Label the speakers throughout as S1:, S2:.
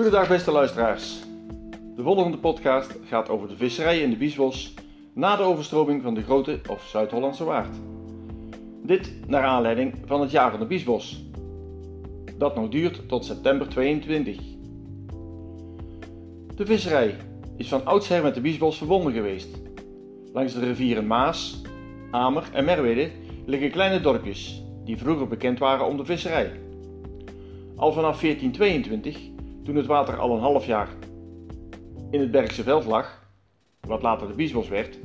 S1: Goedendag beste luisteraars. De volgende podcast gaat over de visserij in de Biesbos na de overstroming van de Grote of Zuid-Hollandse Waard. Dit naar aanleiding van het jaar van de Biesbos, dat nog duurt tot september 22. De visserij is van oudsher met de Biesbos verbonden geweest. Langs de rivieren Maas, Amer en Merwede liggen kleine dorpjes die vroeger bekend waren om de visserij. Al vanaf 1422, toen het water al een half jaar in het Bergse veld lag, wat later de Biesbos werd,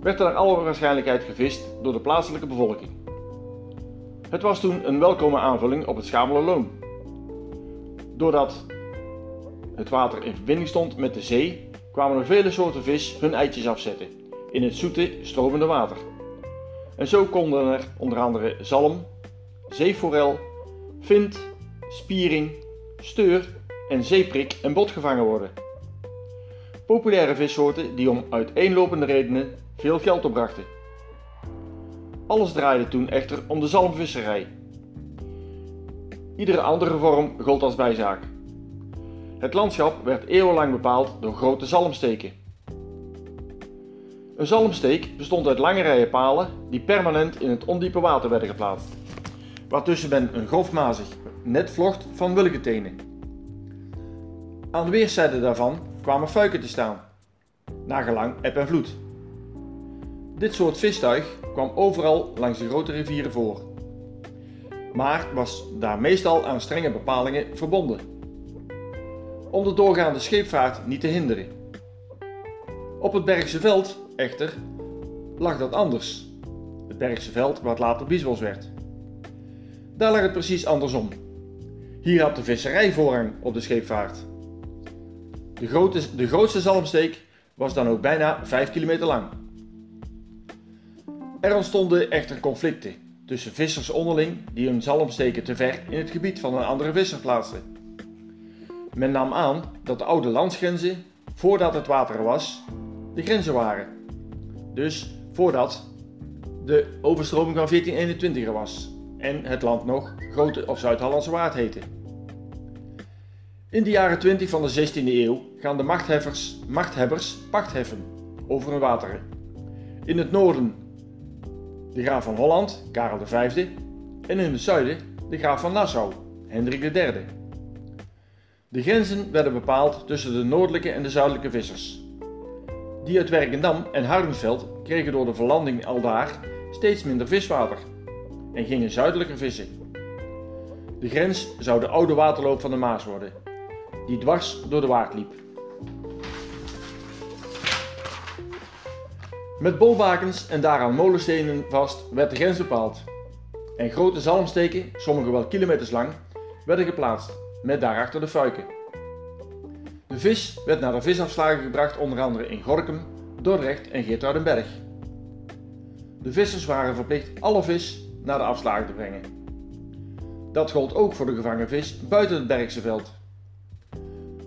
S1: werd er naar alle waarschijnlijkheid gevist door de plaatselijke bevolking. Het was toen een welkome aanvulling op het loon. Doordat het water in verbinding stond met de zee, kwamen er vele soorten vis hun eitjes afzetten in het zoete, stromende water. En zo konden er onder andere zalm, zeeforel, vint, spiering, steur en zeeprik en bot gevangen worden. Populaire vissoorten die om uiteenlopende redenen veel geld opbrachten. Alles draaide toen echter om de zalmvisserij. Iedere andere vorm gold als bijzaak. Het landschap werd eeuwenlang bepaald door grote zalmsteken. Een zalmsteek bestond uit lange rijen palen die permanent in het ondiepe water werden geplaatst, waartussen men een grofmazig net vlocht van wilgetenen. Aan de weerszijden daarvan kwamen fuiken te staan, nagelang eb en vloed. Dit soort vistuig kwam overal langs de grote rivieren voor, maar was daar meestal aan strenge bepalingen verbonden. Om de doorgaande scheepvaart niet te hinderen. Op het Bergse veld, echter, lag dat anders. Het Bergse veld wat later Biesbos werd. Daar lag het precies andersom. Hier had de visserij voorrang op de scheepvaart. De, de grootste zalmsteek was dan ook bijna 5 kilometer lang. Er ontstonden echter conflicten tussen vissers onderling die hun zalmsteken te ver in het gebied van een andere visser plaatsten. Men nam aan dat de oude landsgrenzen, voordat het water er was, de grenzen waren. Dus voordat de overstroming van 1421 er was en het land nog Grote of Zuid-Hollandse Waard heette. In de jaren 20 van de 16e eeuw gaan de machtheffers, machthebbers pacht heffen over hun wateren. In het noorden de graaf van Holland, Karel V, en in het zuiden de graaf van Nassau, Hendrik III. De grenzen werden bepaald tussen de noordelijke en de zuidelijke vissers. Die uit Werkendam en Hardingsveld kregen door de verlanding aldaar steeds minder viswater en gingen zuidelijker vissen. De grens zou de oude waterloop van de Maas worden, die dwars door de waard liep. Met bolbakens en daaraan molenstenen vast werd de grens bepaald. En grote zalmsteken, sommige wel kilometers lang, werden geplaatst, met daarachter de fuiken. De vis werd naar de visafslagen gebracht, onder andere in Gorkum, Dordrecht en Geertruidenberg. De vissers waren verplicht alle vis naar de afslagen te brengen. Dat gold ook voor de gevangen vis buiten het Bergse veld.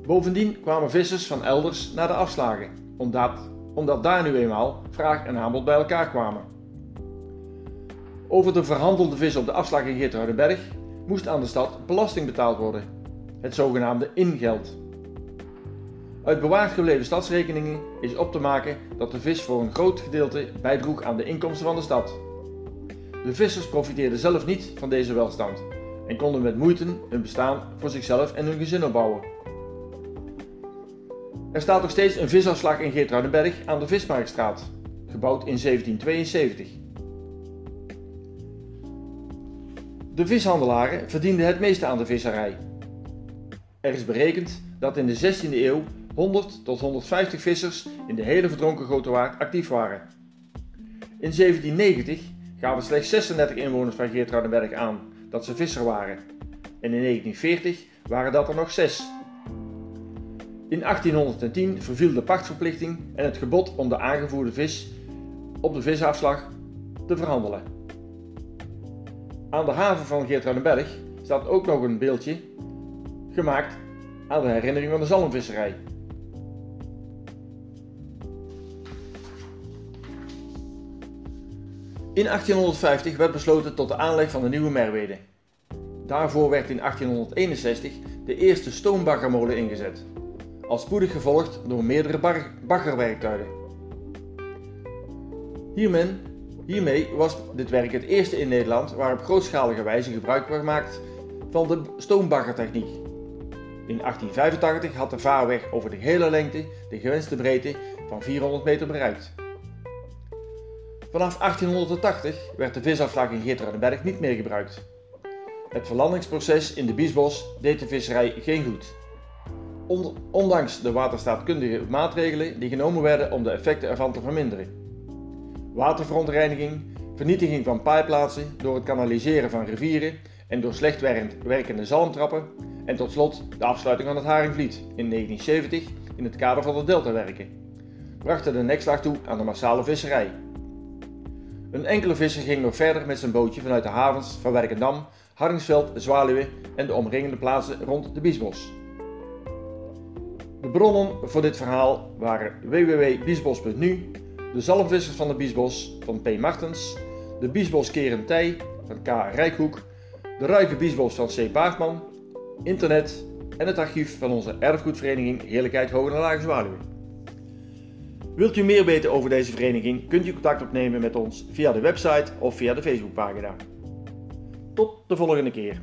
S1: Bovendien kwamen vissers van elders naar de afslagen, omdat omdat daar nu eenmaal vraag en aanbod bij elkaar kwamen. Over de verhandelde vis op de afslag in Geertruidenberg moest aan de stad belasting betaald worden, het zogenaamde ingeld. Uit bewaard gebleven stadsrekeningen is op te maken dat de vis voor een groot gedeelte bijdroeg aan de inkomsten van de stad. De vissers profiteerden zelf niet van deze welstand en konden met moeite een bestaan voor zichzelf en hun gezin opbouwen. Er staat nog steeds een visafslag in Geertruidenberg aan de Vismarktstraat, gebouwd in 1772. De vishandelaren verdienden het meeste aan de visserij. Er is berekend dat in de 16e eeuw 100 tot 150 vissers in de hele verdronken Grote Waard actief waren. In 1790 gaven slechts 36 inwoners van Geertruidenberg aan dat ze visser waren. En in 1940 waren dat er nog 6. In 1810 verviel de pachtverplichting en het gebod om de aangevoerde vis op de visafslag te verhandelen. Aan de haven van Geertruidenberg staat ook nog een beeldje gemaakt aan de herinnering van de zalmvisserij. In 1850 werd besloten tot de aanleg van de nieuwe Merwede. Daarvoor werd in 1861 de eerste stoombaggermolen ingezet, al spoedig gevolgd door meerdere baggerwerktuigen. Hiermee, was dit werk het eerste in Nederland waar op grootschalige wijze gebruik werd gemaakt van de stoombaggertechniek. In 1885 had de vaarweg over de hele lengte de gewenste breedte van 400 meter bereikt. Vanaf 1880 werd de visafslag in Geertruidenberg niet meer gebruikt. Het verlandingsproces in de Biesbos deed de visserij geen goed. Ondanks de waterstaatkundige maatregelen die genomen werden om de effecten ervan te verminderen. Waterverontreiniging, vernietiging van paaiplaatsen door het kanaliseren van rivieren en door slecht werkende zalmtrappen en tot slot de afsluiting van het Haringvliet in 1970 in het kader van de deltawerken brachten de nekslag toe aan de massale visserij. Een enkele visser ging nog verder met zijn bootje vanuit de havens van Werkendam, Hardingsveld, Zwaluwe en de omringende plaatsen rond de Biesbos. De bronnen voor dit verhaal waren www.biesbos.nu, de zalmvissers van de Biesbos van P. Martens, de Biesbos Kerentij van K. Rijkhoek, de Ruige Biesbos van C. Baartman, internet en het archief van onze erfgoedvereniging Heerlijkheid Hoge en Lage Zwaluwe. Wilt u meer weten over deze vereniging, kunt u contact opnemen met ons via de website of via de Facebookpagina. Tot de volgende keer.